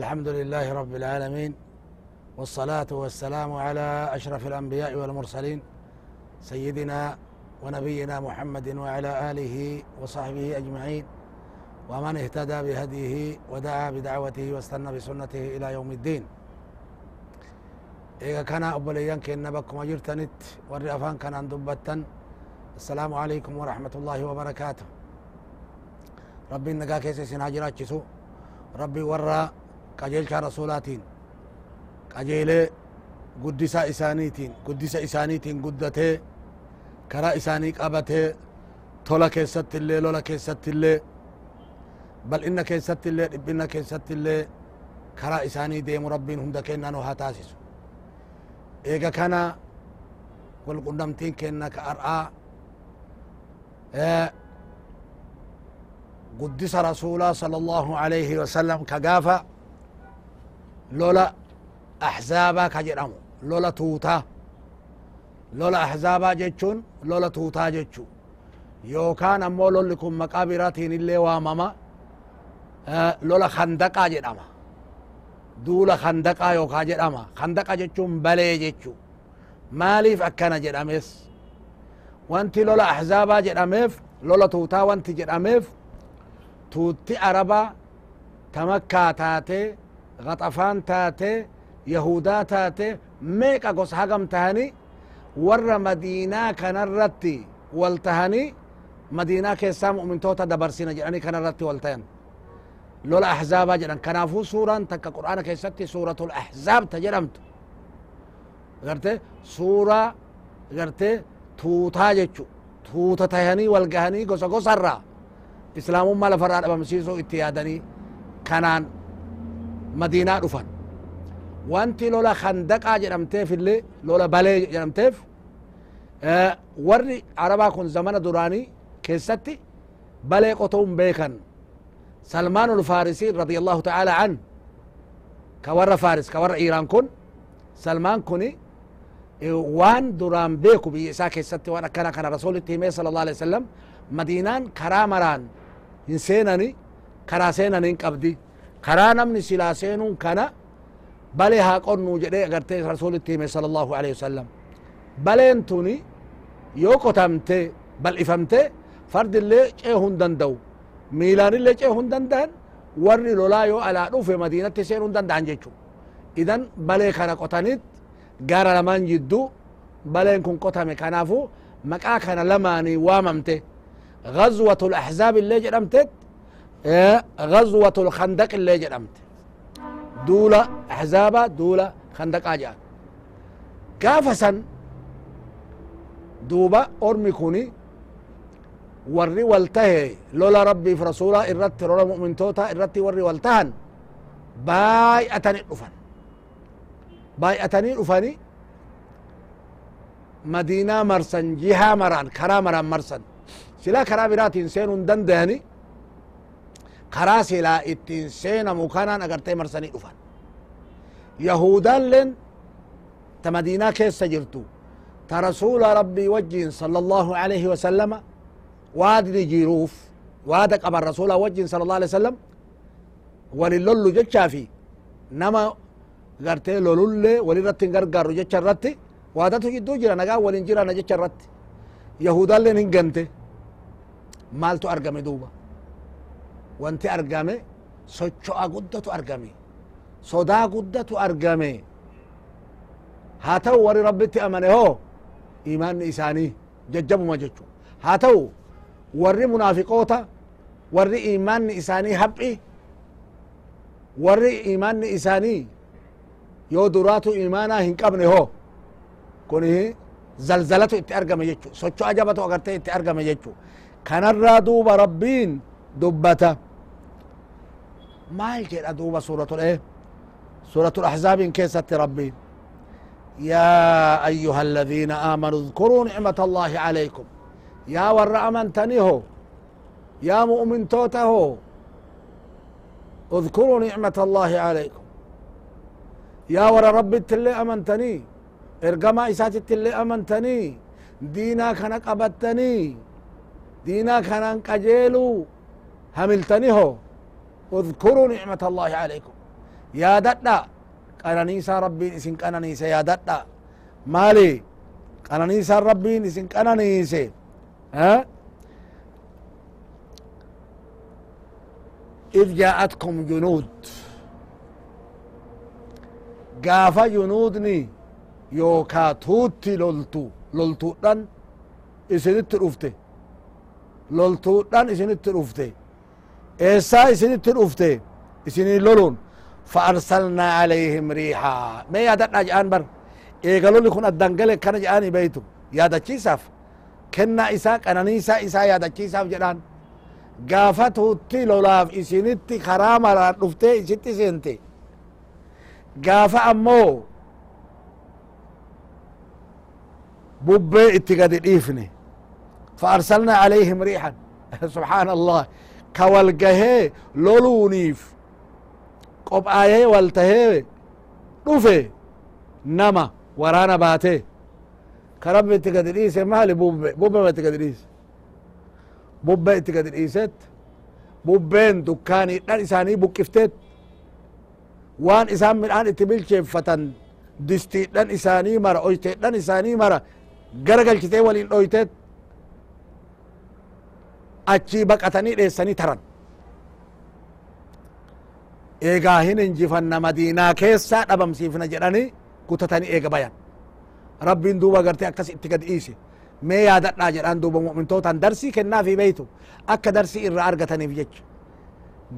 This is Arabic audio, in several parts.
الحمد لله رب العالمين والصلاة والسلام على أشرف الأنبياء والمرسلين سيدنا ونبينا محمد وعلى آله وصحبه أجمعين ومن اهتدى بهديه ودعا بدعوته واستنى بسنته إلى يوم الدين. إذا كان أبوليان كنا بكم أجرتنت والرئفان كان دبتا السلام عليكم ورحمة الله وبركاته. keessa isin haa jiraachisu rabbi warra قجيل شهر رسولاتين قجيل قدس إسانيتين قدس إسانيتين قدته كرا إساني قبته تولا كيسات اللي لولا كيسات اللي بل إنا كيسات اللي ربنا كيسات اللي كرا إساني ديم ربين هم دكينا نوها تاسس إيجا كان قل قدامتين كينا كأرعا إيه قدس رسول الله صلى الله عليه وسلم كقافة وسلم كقافة لولا أحزابا كجرم لولا توتا. لولا أحزابا جتشون لولا توتا جتشو يوكان أمو لكم مقابراتين اللي وامما آه لولا خندقا جرما دولا خندقا يوكا جرما خندقا جتشون بلي جتشو ماليف أكنا جرميس وانتي لولا أحزابا جرميف لولا توتا وانتي جرميف tuutti araba tamakkaa taate gaxafaan taate yahudaa taate meeqa gosa hagam tahani warra madiinaa kanarratti wal tahani madiinaa keessaa mu'mintoota dabarsina jedhani kanarratti wal tayan lola ahzaabaa jedhan kanaafuu suuraan takka qur'aana keessatti suuratul ahzaab ta jedhamtu garte suura garte tuutaa jechu tuuta tahanii wal gahanii gosa gosarraa islaamummaa lafarraa dhabamsiisuu itti yaadanii kanaan madiinaa dhufan wanti lola khandaqaa jedhamteef illee lola balee jedhamteef warri arabaa kun zamana duraanii keessatti balee qotuun beekan salmaan ulfaarisi radia allahu ta'ala an ka warra faaris ka warra iiraan kun salmaan kuni waan duraan beeku biyya isaa keessatti waan akkana kana rasulitti himee sala allah alih wasalam madiinaan karaa maraan hin seenani karaa namni silaa seenuun kana balee haa qonnu jedhee agartee rasulitti hime sala allahu alehi wasalam baleen tuni yoo qotamte bal'ifamte fardillee ceehuu hin danda'u miilaanillee ceehuu hin danda'an warri lolaa yoo alaa dhufe madiinatti seenuu hin danda'an jechu idan balee kana qotanit gara lamaan jidduu baleen kun qotame kanaafu maqaa kana lamaanii waamamte غزوة الأحزاب اللي جرمتت غزوة الخندق اللي جرمت دولة أحزابا دولة خندق أجان كافسا دوبا أرمي كوني وري والتهي. لولا ربي في رسولا إرت لولا مؤمن توتا إرتي وري والتهن. باي أتني أفن. باي أتني أفني. مدينة مرسن جهة مران كرا مران مرسن. sila karaa biraatiin seenuu hin danda'ani karaa silaa ittiin seenamu kanaan agartee marsanii dhufan yahudaalleen ta madiinaa keessa jirtu ta rasuula rabbii wajjiin sala allahu alaihi wasalama waadni jiruuf waada qaban rasuula wajjiin sala allah alih wasalam walin lollu jechaa fi nama gartee lolullee walirratti hin gargaarru jecha irratti waadatu jidduu jira nagaa walin jirana jecha irratti yahudaalleen hin gante maaltu argame duuba wanti argame socho'a guddatu argame sodaa guddatu argame haa ta'u warri rabbitti amane hoo imaanni isaanii jajjabuma jechu haa ta'u warri munaafiqoota warri imaanni isaanii haphi warri imaanni isaanii yoo duraatu imaanaa hin qabne hoo kuni zalzalatu itti argame jechu socho'a jabatu agartee itti argame jechu kanarraa duuba rabbiin dubbata maal jedha duuba suuratul ee suuratul ahzaabiin keessatti rabbiin يا أيها الذين آمنوا اذكروا نعمة الله عليكم. يا ور أمنتنيه يا مؤمن توته اذكروا نعمة الله عليكم. يا ور رب اللي أمنتني إرقما إساتت اللي أمنتني دينا كان قبتني دينا كان قجيلو هملتنيه اذكروا نعمة الله عليكم. يا ددا قنانيسا ربين اسن قنانيسا يا ددا مالي قنانيسا ربين اسن قنانيسا ها؟ إذ جاءتكم جنود. قافا جنودني يوكا توتي لولتو. لولتو دان إسنت رفته. لولتو دان إسنت رفته. eessaa isinitin ufte isinii lolun faarsalnaa عalayhim riixa me yaadadha jean bar. Eegaloli kun addangale kana jeani beytu yaadachiisaaf. Kennaa isaa qananiisaa isaa yaadachiisaaf jedhan gaafa tuutti lolaaf isinitti karaa maraan dhuftee isitti seente. Gaafa ammoo bubbee itti gadi dhiifne. Faarsalnaa عalayhim riixan subxaana allah kawalgahee loluuniif qophaayee waltahee dhufe nama waraana baatee karab itti gadi dhiise maali? Bubbe bubbema itti gadi dhiise? Bubbe itti gadi dhiiset bubbeen dukkaanii dhan isaanii buqqifteet. Waan isaan midhaan itti bilcheeffatan distii dhan isaanii mara oytee dhan isaanii mara garagalchitee waliin dhoyteet. Achii baqatanii dheessanii taran eegaa hin injifanna madiinaa keessaa dhabamsiifna jedhani kutatanii eega bayan rabbiin duuba gartee akkas itti gad dhiise mee yaadadhaa jedhaan duuba mu'mintootaan darsii kennaafi beeytu akka darsii irraa argataniif jecha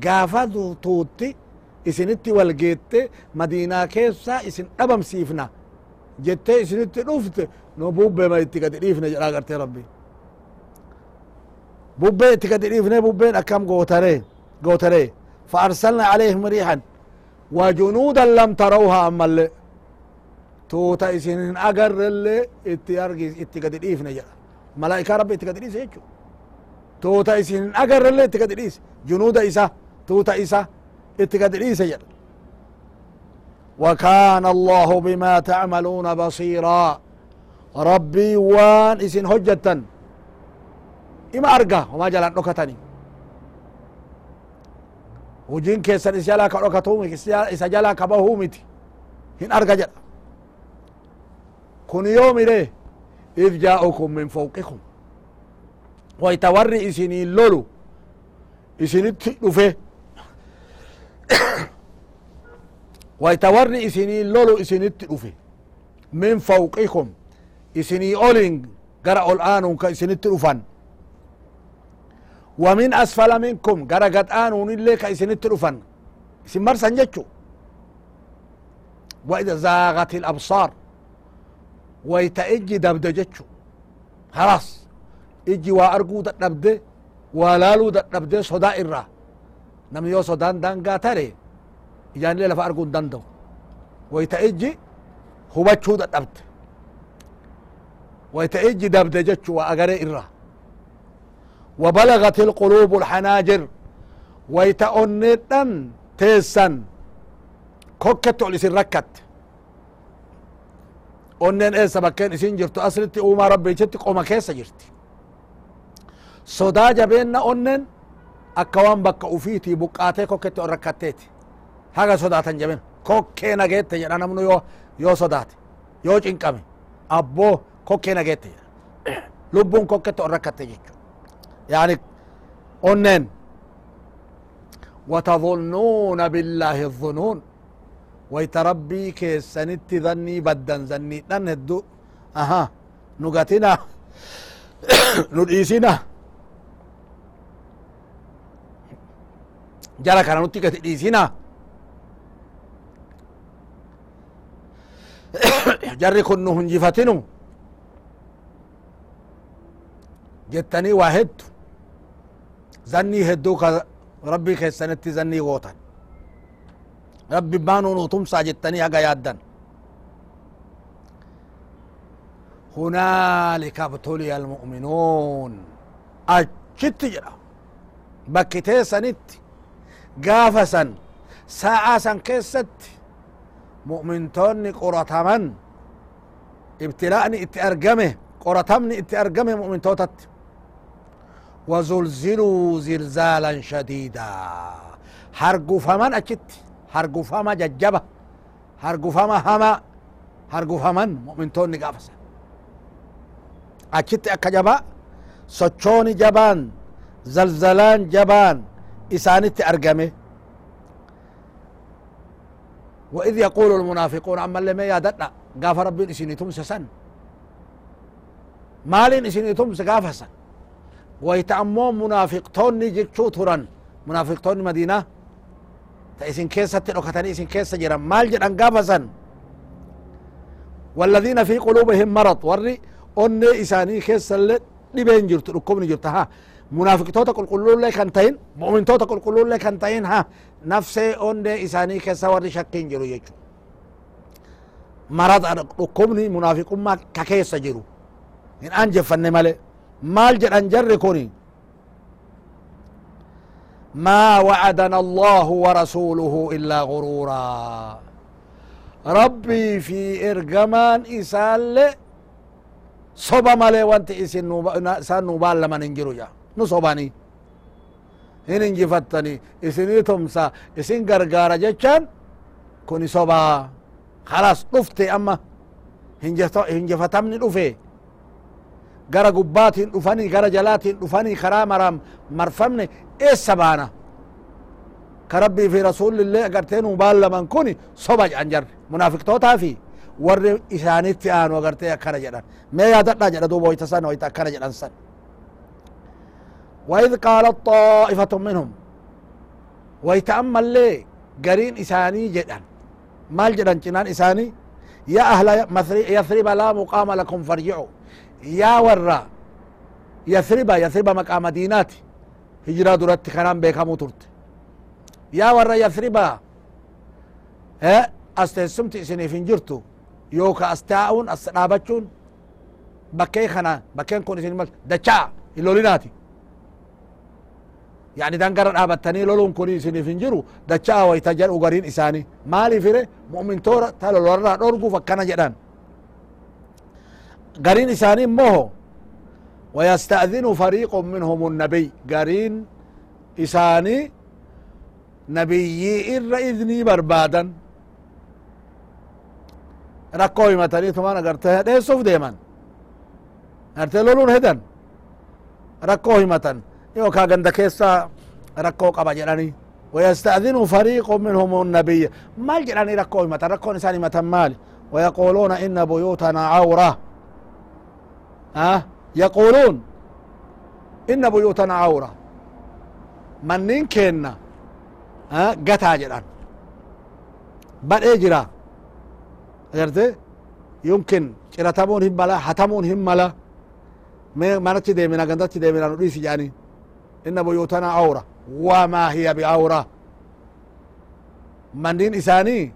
gaafa tuutti isinitti wal geette madiinaa keessaa isin dhabamsiifna jettee isinitti dhufte no bubbema itti gadi dhiifne jedhaa gartee rabbiin bubbee itti gadi dhiifne bubbeen akkam gootaree gootaree فأرسلنا عليهم ريحا وجنودا لم تروها أما اللي توتا إسنين أقر اللي اتيارجي اتقد الإيف نجا ملائكة ربي اتقد الإيس يجو توتا إسنين أقر اللي اتقد الإيس جنود إسا توتا إسا اتقد الإيس يجا وكان الله بما تعملون بصيرا ربي وان إسن هجة ima arga homa jalan dhokatani. Hujin keessan is jalaa ka dhokatuumi isa jalaa ka bahuumiti hin arga jedha kun yoomire if jaa'ukum min fawqikum. Waita warri isinii lolu isinitti dhufe. Waita warri isinii lolu isinitti dhufe. Min fawqikum isinii olin gara ol aanun ka isinitti dhufan. ومن أسفل منكم. غرقت آنون اللي كايسن التلفن اسم مرسن جتشو. وإذا زاغت الأبصار. ويتأجي دبد جتشو. خلاص. إجي وأرقو دبد. ولالو دبد صدا إرا. نم يو صدان دان قاتري إجان ليلة فأرقو دندو. ويتأجي هبتشو دبد. ويتأجي دبد جتشو وأغري إرا. وبلغت القلوب الحناجر ويتأنيتن تيسن. كوكت علي سركت ونن إيه سبكين إسين جرتو أسرت أوما ربي جرت قوما كيس جرت صدا جبين أنن أكوان بك أفيتي بقاتي كوكت ركتت هذا صدا جبين كوكي نغيت جرت أنا منو يو؟ يو صدا يو جنكم أبو كوكي نغيت جرت لبون كوكت ركتت جرت يعني onneen وتظنون بالله الظنون. ويت ربي كيسنت ظني بدا ظني دن هدو. أها. نغتنا نديسنا جرى كان نتي ديسنا جري كنو هنجفتنو جتني واحد. زني هدو كا ربي خسنتي زني غوتن ربي بانو نوتم تم ساجتني اگا يادن. هنالك ابتلي المؤمنون. أجت جرا. بكتي سنتي. قافسا ساعة سن كست مؤمنتون قرطمن ابتلاءني اتي أرقمه. قرطمني اتي أرقمه مؤمنتوتت وزلزلوا زلزالا شديدا. هرقفمن أجت هرقفما ججبة هرقفما هما هرقفمن مؤمنتون نقافسا. أجت أكجبا سچوني جبان زلزلان جبان إسانت أرقمه وإذ يقول المنافقون أما اللي ما يادتنا قاف ربي إسيني تمس مالين إسيني تمس قاف سن ويتأمون منافقتون جتشو تران منافقتون مدينة. تأسين كيسة تلوكتني إسين كيسة جران مال جران قافسا والذين في قلوبهم مرض. وري أني إساني كيسة اللي لبين جرت ركبني جرت ها. منافقتوتا قل قلون لي كنتين مؤمن توتا قل قلون لي كنتين ها. نفسي أني إساني كيسة وري شكين جرو يجو. مرض ركبني منافق ما ككيسة maal jedhan jarri kun ما وعدنا الله ورسوله إلا غرورا. ربي في إرجمان إسال صبا مالي وانت إسان نوبال لما ننجرو جا. نصباني هن انجفتني إسني تمسا. إسن غرغارة جتشان. كوني صبا خلاص نفتي أما. هنجفتمني نفي gara gubbaatiin dhufanii gara jalaatiin dhufanii karaa maram marfamne eessa baana ka rabbii fi rasulillee agartee nu baallaman kun soba jedhan jarri munaafiqtootaa fi warri isaanitti aanu agartee akkana jedhan mee yaadadha jedha duuba wayta san wayta akkana jedhan san وإذ قالت طائفة منهم ويتأمل لي قرين إساني جدا مال جدا جنان إساني يا أهل يثرب لا مقام لكم فارجعوا yaa warra yasriba yasriba maqaa madiinaati. Hijiraa duratti kanaan beekamuu turte. Yaa warra yasriba as teessumti isiniif hin jirtu. Yooka as as dhaabachuun bakkee kana bakkeen kun isin dachaa hin lolinaati. Yani dangara dhaabattanii loluun kun isiniif hin jiru. Dachaa wayta jedhu gariin isaanii. Maaliifire mu'mintoora ta lolorraa dhorguuf akkana jedhan قرين إساني موه ويستأذن فريق منهم النبي. قرين إساني نبي إر إذني بربادا. ركوي متني ثمان قرته ده سوف ديمان أرتي لولون هدن. ركوي متن. يوكا قند كيسا ركو قبا جراني. ويستأذن فريق منهم النبي. ما جراني ركوي متن. ركوي إساني متن مالي ويقولون إن بيوتنا عورة. yaquuluun ina buyuutana cawra manneen keenna gataa jedhan badhee jira agarte yumkin ciratamuun hin mala hatamuun hin mala manachi deemina gandachi deemina nu dhiisi jedhani ina buyuutana cawra wamaa hiya bicawra manneen isaanii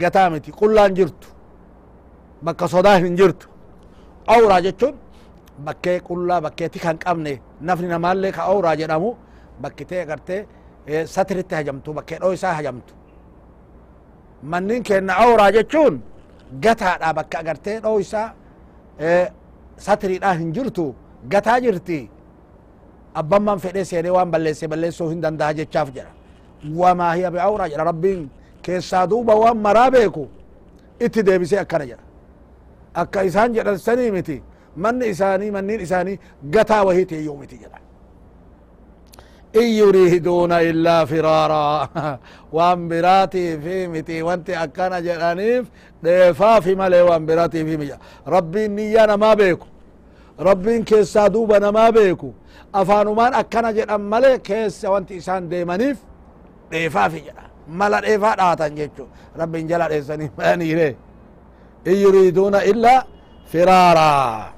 gataa miti qullaan jirtu bakka sodaa hin jirtu cawraa jechuun bakkee qullaa bakkeeti kan qabne nafni namaallee ka awraa jedhamu. Bakkitee agartee satiritti hajamtu bakkee dhoo isaa hajamtu. Mannin kenna awraa jechuun gataadha bakka agartee dhoo isaa satiriidha hin jirtu gataa jirti. Abbamman fedhe seenee waan balleesse balleessuu hin danda'a jechaaf jedha wamaa hiya bi'awraa jedha rabbiin keessaa duuba waan maraa beeku itti deebisee akkana jedha akka isaan jedhan sanii miti من إساني منين إساني؟ قتا وهيتي يومتي جدا إن يريدون إلا فرارا. وان براتي في متي وأنت أكانا جرانيف ديفا في ملي وان براتي في مجا ربي نيانا ما بيكو. ربي كيسا دوبنا ما بيكو. أفانومان أكانا جران ملي كيسا وأنت إسان ديمانيف ديفا في جدا ملا ديفا داتن جيتشو. ربي جلا ديساني. ماني إن يريدون إلا فرارا.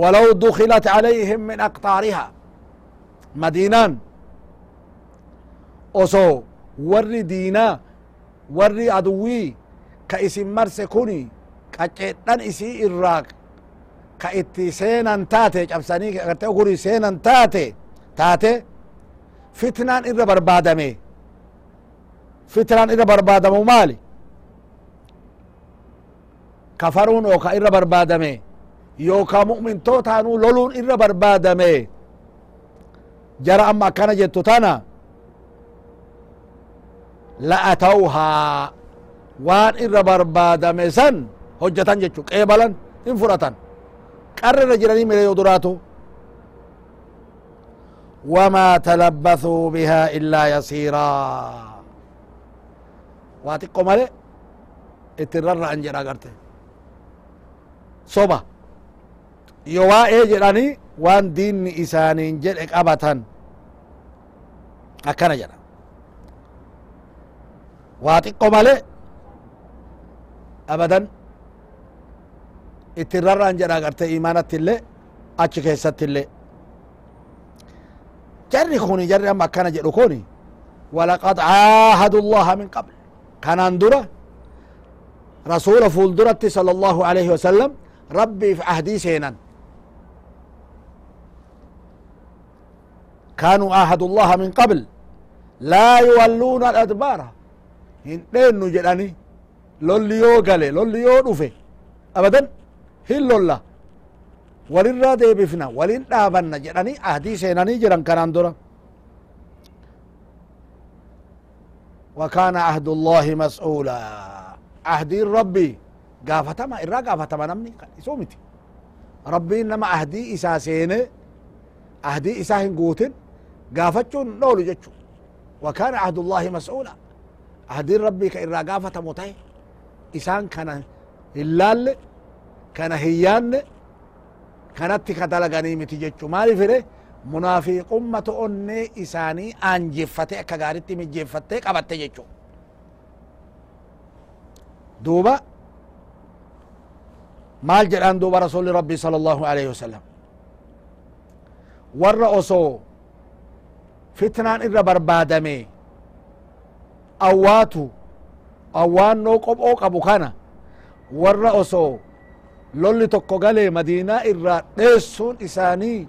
walow dukilat عalayhim min aqطaariha madiinaan oso warri diinaa warri aduwii ka isin marse kuni qaceedhan isii irraa ka itti seenan taate cabsanii garte kuni seenan taate taate fitnaan irra barbaadame fitnaan irra barbaadamu maali kafaruun ka irra barbaadame yooka mu'mintootaanuu loluun irra barbaadame jara amma akkana jettu tana la'atawhaa waan irra barbaadame san hojjatan jechu qeebalan in fudhatan qarra irra jiranii mire yoo duraatu وما تلبثوا بها إلا يسيرا واتقو مالي اترر عن جرا قرته iyo waa'ee jedhani waan diinni isaaniin jedhe qabatan. Akkana jedha. Waa xiqqo male abadan ittin rarraan jedha garte imaanatti illee achi keessatti illee. Jarri kuni jarri amma akkana jedhu kuni walaqad caahadu llaha min qabl. Kanaan dura rasuula fuul duratti sala allahu alaihi wasalam rabbiif cahdii seenan. كانوا عاهدوا الله من قبل. لا يولون الأدبار. هندين نجلاني لوليو قالي لوليو نوفي أبدا؟ هل لولا. ولن رادي بفنا ولن آبن نجلاني أهدي سيناني جران كان اندرا وكان عهد الله مسؤولا. عهد ربي. قافتما إرا قافتما نمني. سومتي ربي إنما أهدي إساسيني أهدي إساهن قوتن قافتشون نولو جتشو وكان عهد الله مسؤولا عهدي ربي كإرا قافتما تاي إسان كان اللال كان هيان kanatti ka dalaganii miti jechu maaliif ire munaafiqummatu onnee isaanii aanjeffate akka gaaritti mijjeeffattee qabatte jechu duuba maal jedhan duuba rasuli rabbi sala allahu alaihi wasalam warra osoo fitnaan irra barbaadame awwaatu awwaannoo qophoo qabu kana warra osoo lolli tokko galee madiinaa irraa dheessuun isaanii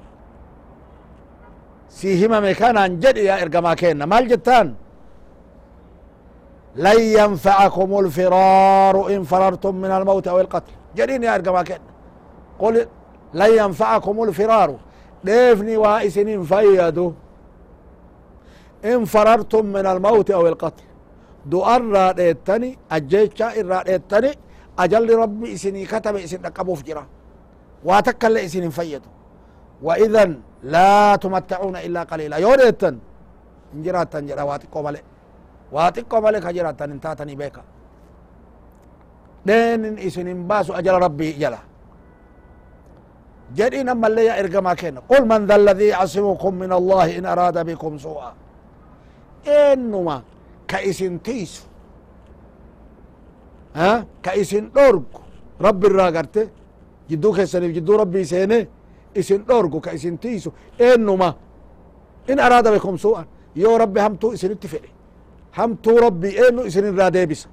si himame kanaan jedhi yaa ergamaa kenna maal jettaan lan yanfacakum الفرار in فررتم من الموت أو القتل jedhin yaa ergamaa kenna qul lan yanfacakum الفرار dheefni waa isinin fayyadu إن فررتم من الموت أو القتل. دو دوار راديتني أجيشا راديتني أجل ربي إسني كتب إسني قبو فجرا واتكل لإسني فيدو وإذا لا تمتعون إلا قليلا. يوريتن انجراتن جرا واتقو مالي واتقو مالي كجراتن انتاتني بيكا. دين إسني باس أجل ربي يلا جدي نما اللي يا إرقما كينا. قل من ذا الذي عصمكم من الله إن أراد بكم سوءا. eenuma ka isin tiisu ka isin dhoorgu. Rabbi irraa garte jidduu keessaniif jidduu rabbii seene isin dhoorgu ka isin tiisu. Eenuma in araada bekom suu'an yoo rabbi hamtuu isinitti fedhe hamtuu rabbii eennu isin irraa deebisa.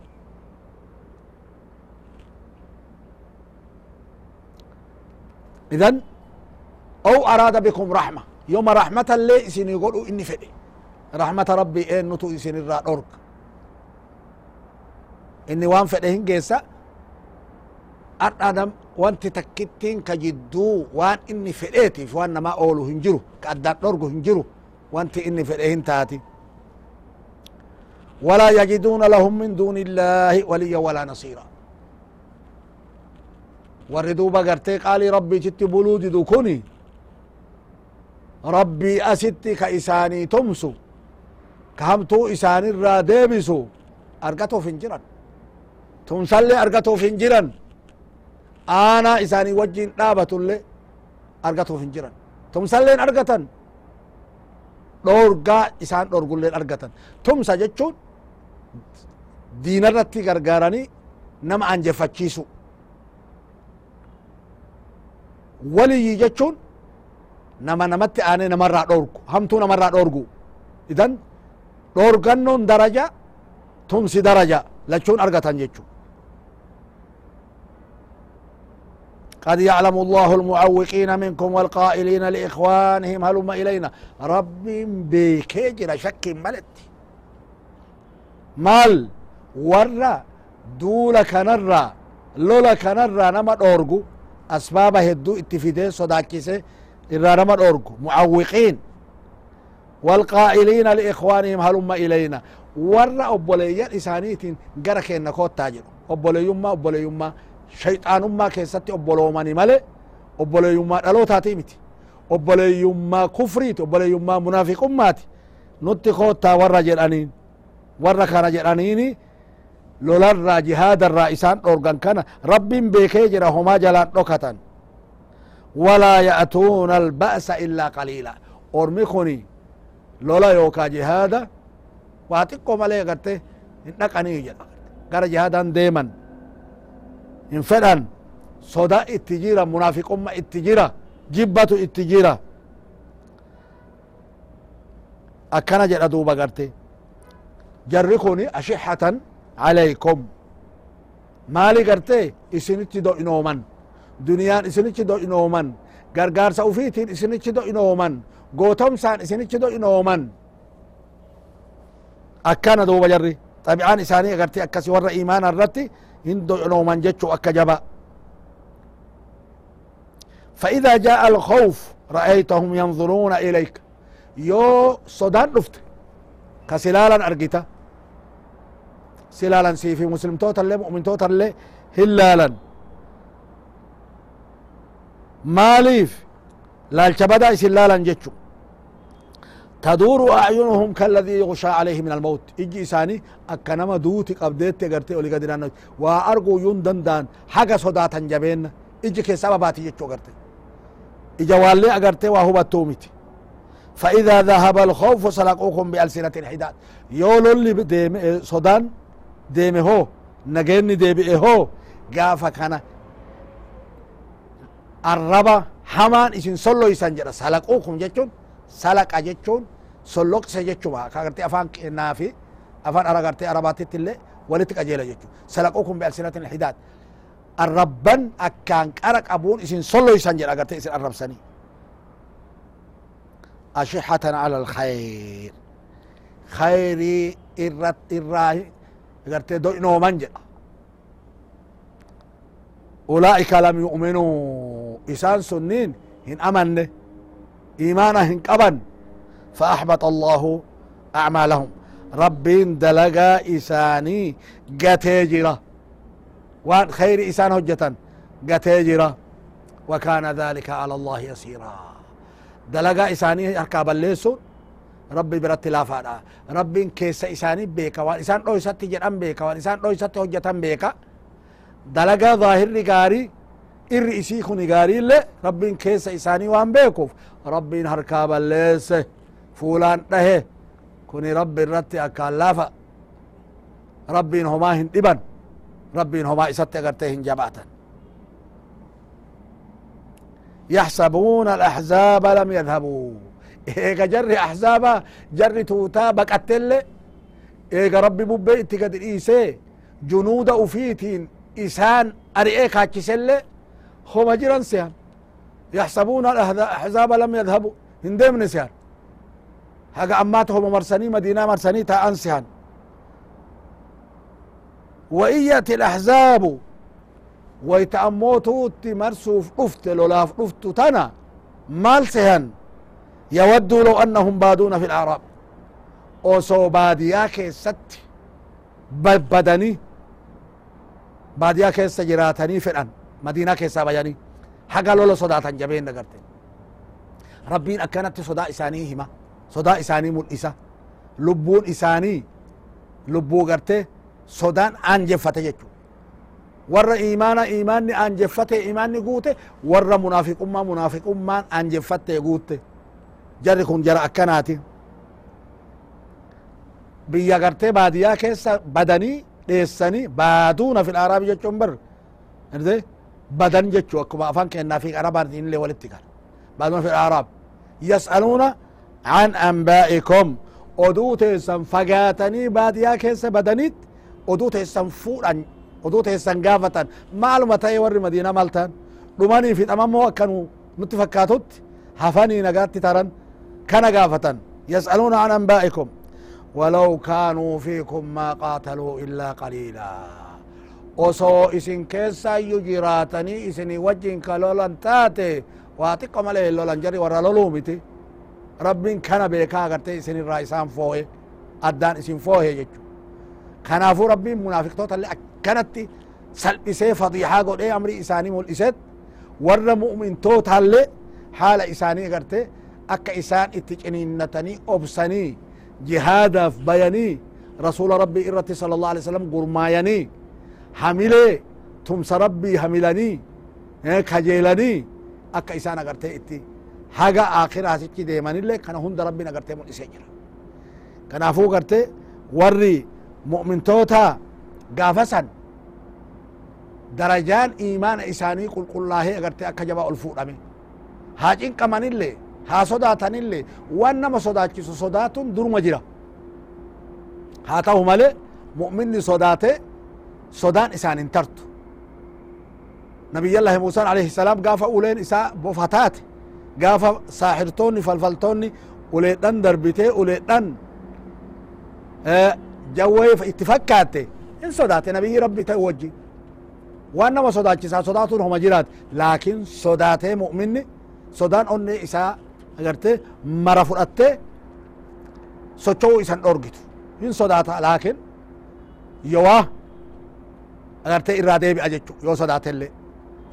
Idan ou araada bikum raxma yoma raxmatallee isinii godhu inni fedhe. اللي إسن يقولوا إني فدي رحمة ربي إن نتو إسن الرا دورك إني وان فدهن جيسا أدم وانت تكتين كجدو وان إني فديتي وان ما أولو هنجرو. كأدان دورك هنجرو. وانت إني فدهن تاتي ولا يجدون لهم من دون الله وليا ولا نصيرا. gartee qaalii rabbiititti buluu didu kuni rabbii asitti ka isaanii tumsu ka hamtuu isaanirraa deebisu argatuuf hin jiran. Tumsallee argatuuf hin jiran. Aanaa isaanii wajjin dhaabatullee argatuuf hin jiran. Tumsalleen argatan dhoorgaa isaan dhorgulleen argatan. Tumsa jechuun diinarratti gargaaranii nama anjefachiisu waliyyi jechuun nama namatti aane namarraa dhorgu hamtuu namarraa dhorgu idan dhorgannoon daraja tumsi daraja lachuun argatan jechu قد يعلم الله المعوقين منكم والقائلين لإخوانهم هلم إلينا رب بكجر شك ملت مال ورّا duula kanarraa lola kanarraa nama dhoorgu asbaaba hedduu itti fidee sodaachise irraa nama dhoorgu mucawwiqiin والقائلين لإخوانهم هلم إلينا warra obboleeyyan isaaniitiin gara keenna koottaa jedhu obboleeyyummaa obboleeyyummaa shayxaanummaa keessatti obboloomani male obboleeyyummaa dhalootaati miti obboleeyyummaa kufriiti obboleeyyummaa munaafiqummaati nutti koottaa warra jedhaniin warra kana jedhaniini lolarraa jihaadarraa isaan dhorgan kana rabbin beekee jira homaa jalaan dhokatan walaa ya'tuuna alba'sa illaa qaliila ormi kuni lola yookaa jihaada waa xiqqoo malee agarte hin dhaqanii jedha gara jihaadan deeman hin fedhan soda itti jira munaafiqumma itti jira jibbatu itti jira akkana jedha duuba garte. Jarri kun ashixatan calaykum maali garte isinichi do'inooman duniyaan isinichi do'inooman gargaarsa ufiitiin isinichi do'inooman gootomsaan isinichi do'inooman akkana duuba jarri xabi'aan isaanii agarte akkasi warra imaana irratti hin do'inooman jechu akka jaba فإذا جاء الخوف رأيتهم ينظرون إليك يو صدان دفت كسلالا أرقيتا silaalan siifi muslimtoota illee mu'mintoota illee hin laalan maaliif laalcha badaa isin laalan jechu تدور أعينهم كالذي يغشى عليه من الموت إجي إساني أكا نما دوتي قبدت قرتي أولي قدران وأرجو يندن دان حاجة صداتا جبين إجي كي سبباتي جتشو قرتي إجا والي أقرتي وهو بتومتي فإذا ذهب الخوف سلقوكم بألسنة الحداد يولو اللي صدان deeme hoo nageenni deebi'e hoo gaafa kana arraba hamaan isin solloysan jedha salaquukum jechuun salaqa jechuun solloqse jechuma ka agartee afaan kennaa fi afaan aragartee arabaatitti illee walitti qajeela jechu salaquukum bialsinatin hidaad arrabban akkaan qara qabuun isin solloysan jedha agartee isin arrabsanii ashihatan ala alkhayr khayrii irraa garte do'inooman jedha ulaa'ika lam yu'minuu isaan sunniin hin amanne إيمانهم قبا فأحبط الله أعمالهم. ربين دلقا إساني قتاجرة وان خير إسان هجة قتاجرة وكان ذلك على الله يسيرا. دلقا إساني أركاب الليسون ربي برت لا ربين ربي كيس إساني بيكا وإنسان لو يسات تجر أم بيكا وإنسان لو يسات هجة بيكا. دلقا ظاهر لقاري إر إسيخ نقاري اللي ربي كيس إساني وان بيكوف. ربين هركاب الليس فولان ده كوني رب الرتي أكالافا ربين هما هن ربين هما إساتي أغرتهن جباتا. يحسبون الأحزاب لم يذهبوا. إيه جري أحزابا جري توتا بكتل إيه ربي ببيت قد إيسي. جنود أفيتين إسان أريئك هاتشسل هما جران سيان. sihan yaxsabuuna ahzaaba lam yadhabu hin deemne sihan haga ammaata homa marsanii madiinaa marsanii taa'an sihan وإن يأتي الأحزاب ويتأموتوت مرسوف أفت لولاف أفت تنا مال سهن يودوا لو أنهم بادون في الأعراب osoo baadiyaa keessatti babbadanii baadiyaa keessa jiraatanii fedhan madiinaa keessaa bayanii haga lola sodaatan jabeen dagarte rabbiin akkanatti sodaa isaanii hima sodaa isaanii mul'isa lubbuun isaanii lubbuu garte sodaan aanjeffate jechu warra imaana imaanni aanjeffate imaanni guute warra munaafiqummaa munaafiqummaan aanjeffatte guutte jarri kun jara akkanaati biyya gartee baadiyaa keessa badanii dheessanii baaduuna fil aaraabi jechuun bar arte بدن جتشو أكما أفان كأننا في عرب دين اللي ولدتك بعد ما في العرب يسألون عن أنبائكم. أدو تيسان فقاتني بعد يا كيس بدنيت. أدو تيسان فوراً أدو تيسان قافتاً معلومة تأي ور مدينة مالتان. رماني في تمام موكاً نتفكاتوت هفاني نقاتي تاران كان قافتاً يسألون عن أنبائكم. ولو كانوا فيكم ما قاتلوا إلا قليلاً. Osoo isin keessayyu jiraatanii isini wajjin ka lolan taate waa xiqqo malee lolan jari warra loluu miti rabbin kana beekaa agarte isin irraa isaan foohe addaan isin foohe jechu kanaafuu rabbiin munaafiqtoota illee akkanatti salphisee fadiixaa godhee amri isaanii mul'iset warra mu'mintootallee haala isaanii agarte akka isaan itti ciniinnatanii obsanii jihaadaaf bayanii rasuula rabbii irratti sala allah alai wasalam gurmaayanii hamilee tumsa rabbii hamilanii kajeelanii akka isaan agartee itti haga akiraasichi deemanillee kana hunda rabbiin agartee mul'isee jira kanaafuu gartee warri mu'mintoota gaafa san darajaan imaana isaanii qulqullaahee agartee akka jabaa ol fuudhame haa cinqamanillee haa sodaatanillee waan nama sodaachisu sodaatun duruma jira haa ta'u male mu'minni sodaate sodaan isaan hin tartu nabiyyallahi muusaan alayhi salaam gaafa uleen isaa bofa taate gaafa saaxirtoonni falfaltoonni uleedhan darbitee uleedhan jawwee itti fakkaatte in sodaate nabiyyi rabbi ta'e wajji waan nama sodaachisaa sodaatuun homa jiraat laakin sodaatee mu'minni sodaan onnee isaa agarte mara fudhatte socho'uu isan dhorgitu in sodaata laakin yowaa agarte irraa deebi'a jechu yoo sodaatellee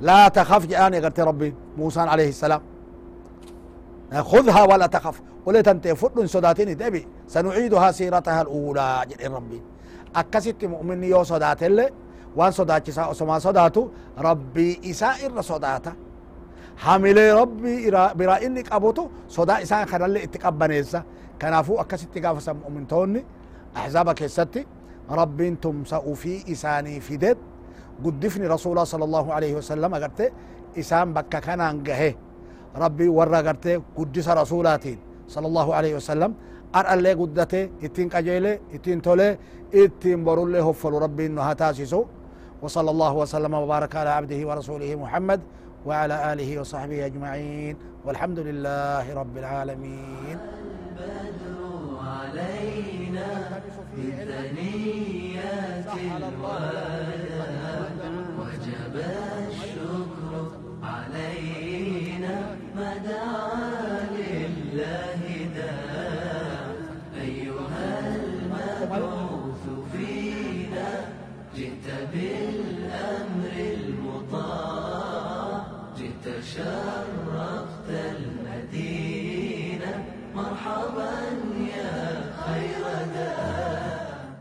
laa takaf jedhaani agarte rabbiin muusaan alayhi salaam. خذها ولا تخف قلت انت فد صداتين دبي سنعيدها سيرتها الاولى جد ربي اكست مؤمن يو صدات اللي وان صدات سما صداتو ربي اسائر صداتا حامل ربي برا انك ابوتو صدا اسان خلال اتقبنيسا كنافو اكست قافس مؤمن توني احزاب كيستي ربي أنتم سأو في فدت قدفني رسول الله صلى الله عليه وسلم اقرت إسان بكا كان أنقهه. ربي ورا قرتي قدس رسولاتين صلى الله عليه وسلم. أرألي قدته إتين قجيلي إتين تولي إتين برولي هفل ربي إنه هتاسسو وصلى الله وسلم وبارك على عبده ورسوله محمد وعلى آله وصحبه أجمعين. والحمد لله رب العالمين. بثنيات الوداع